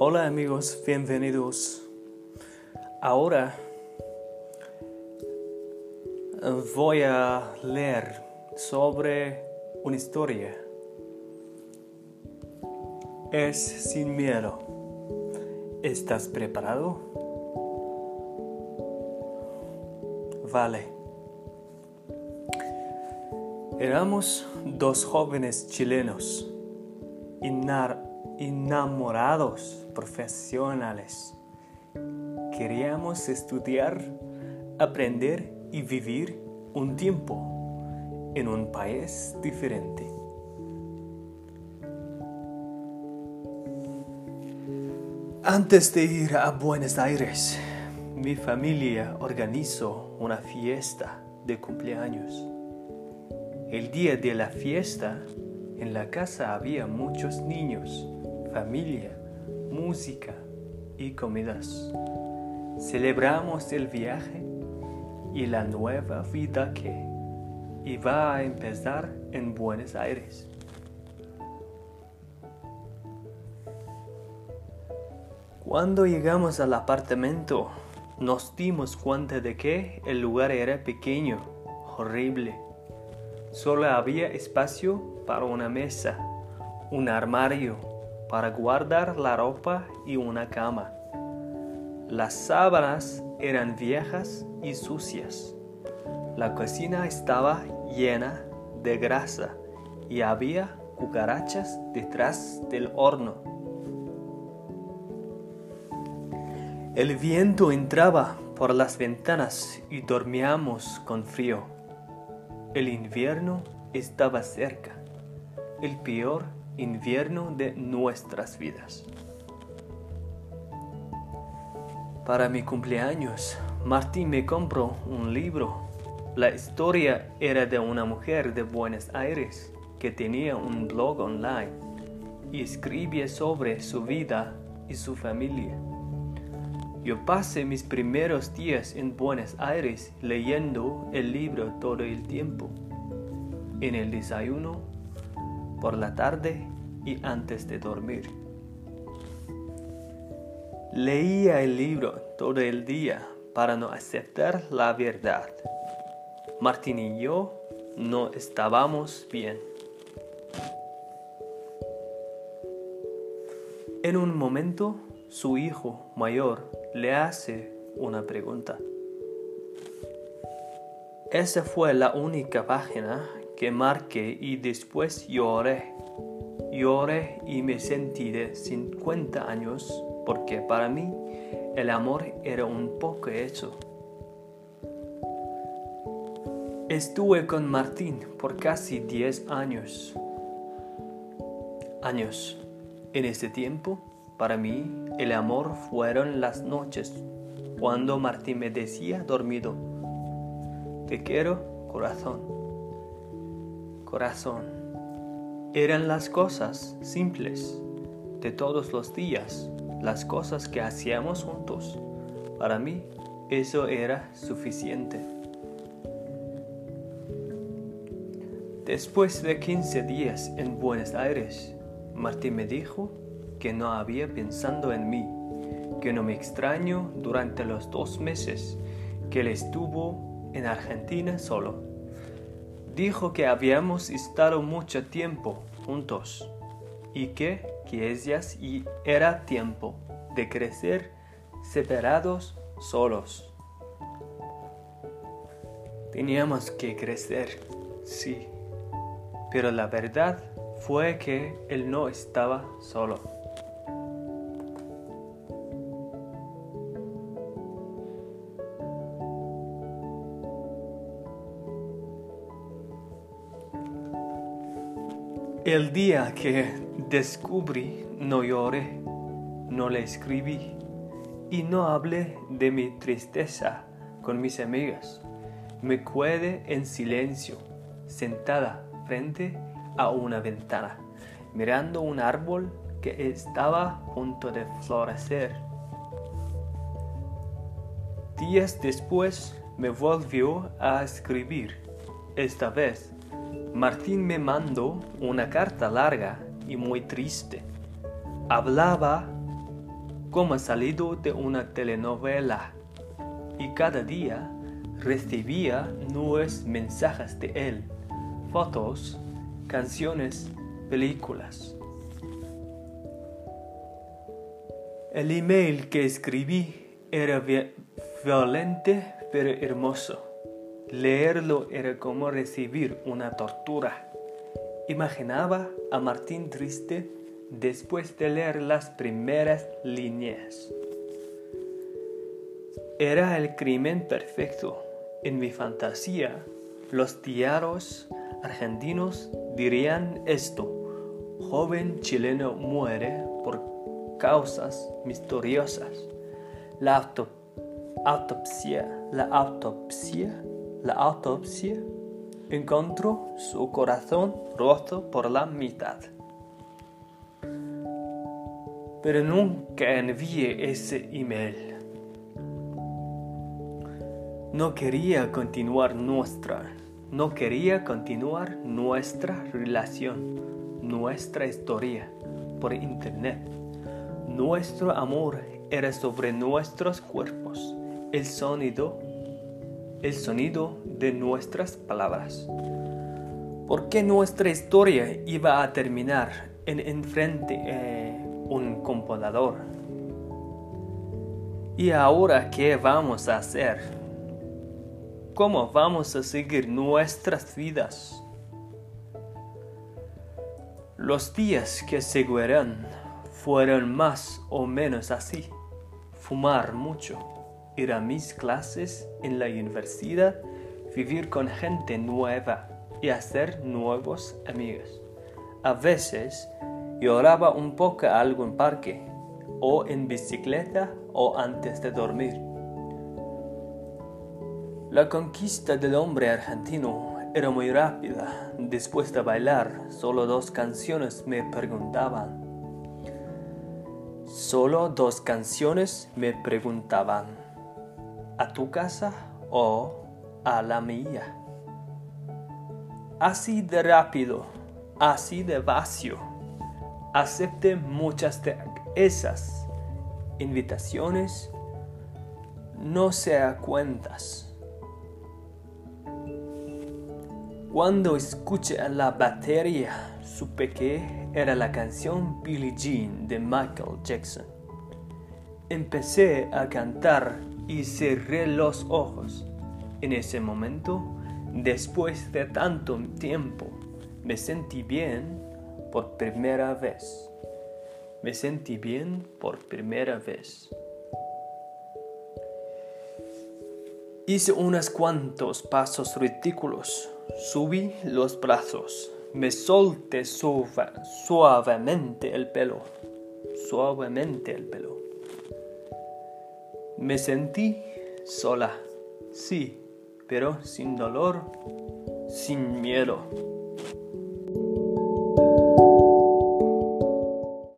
Hola amigos, bienvenidos. Ahora voy a leer sobre una historia. Es sin miedo. ¿Estás preparado? Vale. Éramos dos jóvenes chilenos enamorados profesionales. Queríamos estudiar, aprender y vivir un tiempo en un país diferente. Antes de ir a Buenos Aires, mi familia organizó una fiesta de cumpleaños. El día de la fiesta, en la casa había muchos niños, familia, música y comidas. Celebramos el viaje y la nueva vida que iba a empezar en Buenos Aires. Cuando llegamos al apartamento, nos dimos cuenta de que el lugar era pequeño, horrible. Solo había espacio para una mesa, un armario para guardar la ropa y una cama. Las sábanas eran viejas y sucias. La cocina estaba llena de grasa y había cucarachas detrás del horno. El viento entraba por las ventanas y dormíamos con frío. El invierno estaba cerca, el peor invierno de nuestras vidas. Para mi cumpleaños, Martín me compró un libro. La historia era de una mujer de Buenos Aires que tenía un blog online y escribía sobre su vida y su familia. Yo pasé mis primeros días en Buenos Aires leyendo el libro todo el tiempo, en el desayuno, por la tarde y antes de dormir. Leía el libro todo el día para no aceptar la verdad. Martín y yo no estábamos bien. En un momento, su hijo mayor le hace una pregunta. Esa fue la única página que marqué y después lloré. Lloré y me sentí de 50 años porque para mí el amor era un poco eso. Estuve con Martín por casi 10 años. Años. En ese tiempo para mí, el amor fueron las noches cuando Martín me decía dormido, te quiero, corazón. Corazón. Eran las cosas simples de todos los días, las cosas que hacíamos juntos. Para mí, eso era suficiente. Después de 15 días en Buenos Aires, Martín me dijo que no había pensando en mí, que no me extraño durante los dos meses que él estuvo en Argentina solo. Dijo que habíamos estado mucho tiempo juntos y que, que ellas y era tiempo de crecer separados solos. Teníamos que crecer, sí, pero la verdad fue que él no estaba solo. El día que descubrí no lloré, no le escribí y no hablé de mi tristeza con mis amigas. Me quedé en silencio, sentada frente a una ventana, mirando un árbol que estaba a punto de florecer. Días después me volvió a escribir, esta vez Martín me mandó una carta larga y muy triste. Hablaba como salido de una telenovela, y cada día recibía nuevos mensajes de él, fotos, canciones, películas. El email que escribí era violento pero hermoso. Leerlo era como recibir una tortura. Imaginaba a Martín triste después de leer las primeras líneas. Era el crimen perfecto. En mi fantasía, los diarios argentinos dirían esto. Joven chileno muere por causas misteriosas. La autopsia, la autopsia, la autopsia encontró su corazón roto por la mitad. Pero nunca envié ese email. No quería continuar nuestra, no quería continuar nuestra relación, nuestra historia por internet. Nuestro amor era sobre nuestros cuerpos, el sonido, el sonido de nuestras palabras. ¿Por qué nuestra historia iba a terminar en enfrente eh, un computador? ¿Y ahora qué vamos a hacer? cómo vamos a seguir nuestras vidas. Los días que seguirán fueron más o menos así. Fumar mucho, ir a mis clases en la universidad, vivir con gente nueva y hacer nuevos amigos. A veces lloraba un poco algo en parque, o en bicicleta, o antes de dormir. La conquista del hombre argentino era muy rápida. Después de bailar, solo dos canciones me preguntaban. Solo dos canciones me preguntaban. ¿A tu casa o a la mía? Así de rápido, así de vacío. Acepté muchas de esas invitaciones, no se a cuentas. Cuando escuché la batería, supe que era la canción Billie Jean de Michael Jackson. Empecé a cantar y cerré los ojos. En ese momento, después de tanto tiempo, me sentí bien por primera vez. Me sentí bien por primera vez. Hice unos cuantos pasos ridículos Subí los brazos, me solté suavemente el pelo, suavemente el pelo. Me sentí sola, sí, pero sin dolor, sin miedo.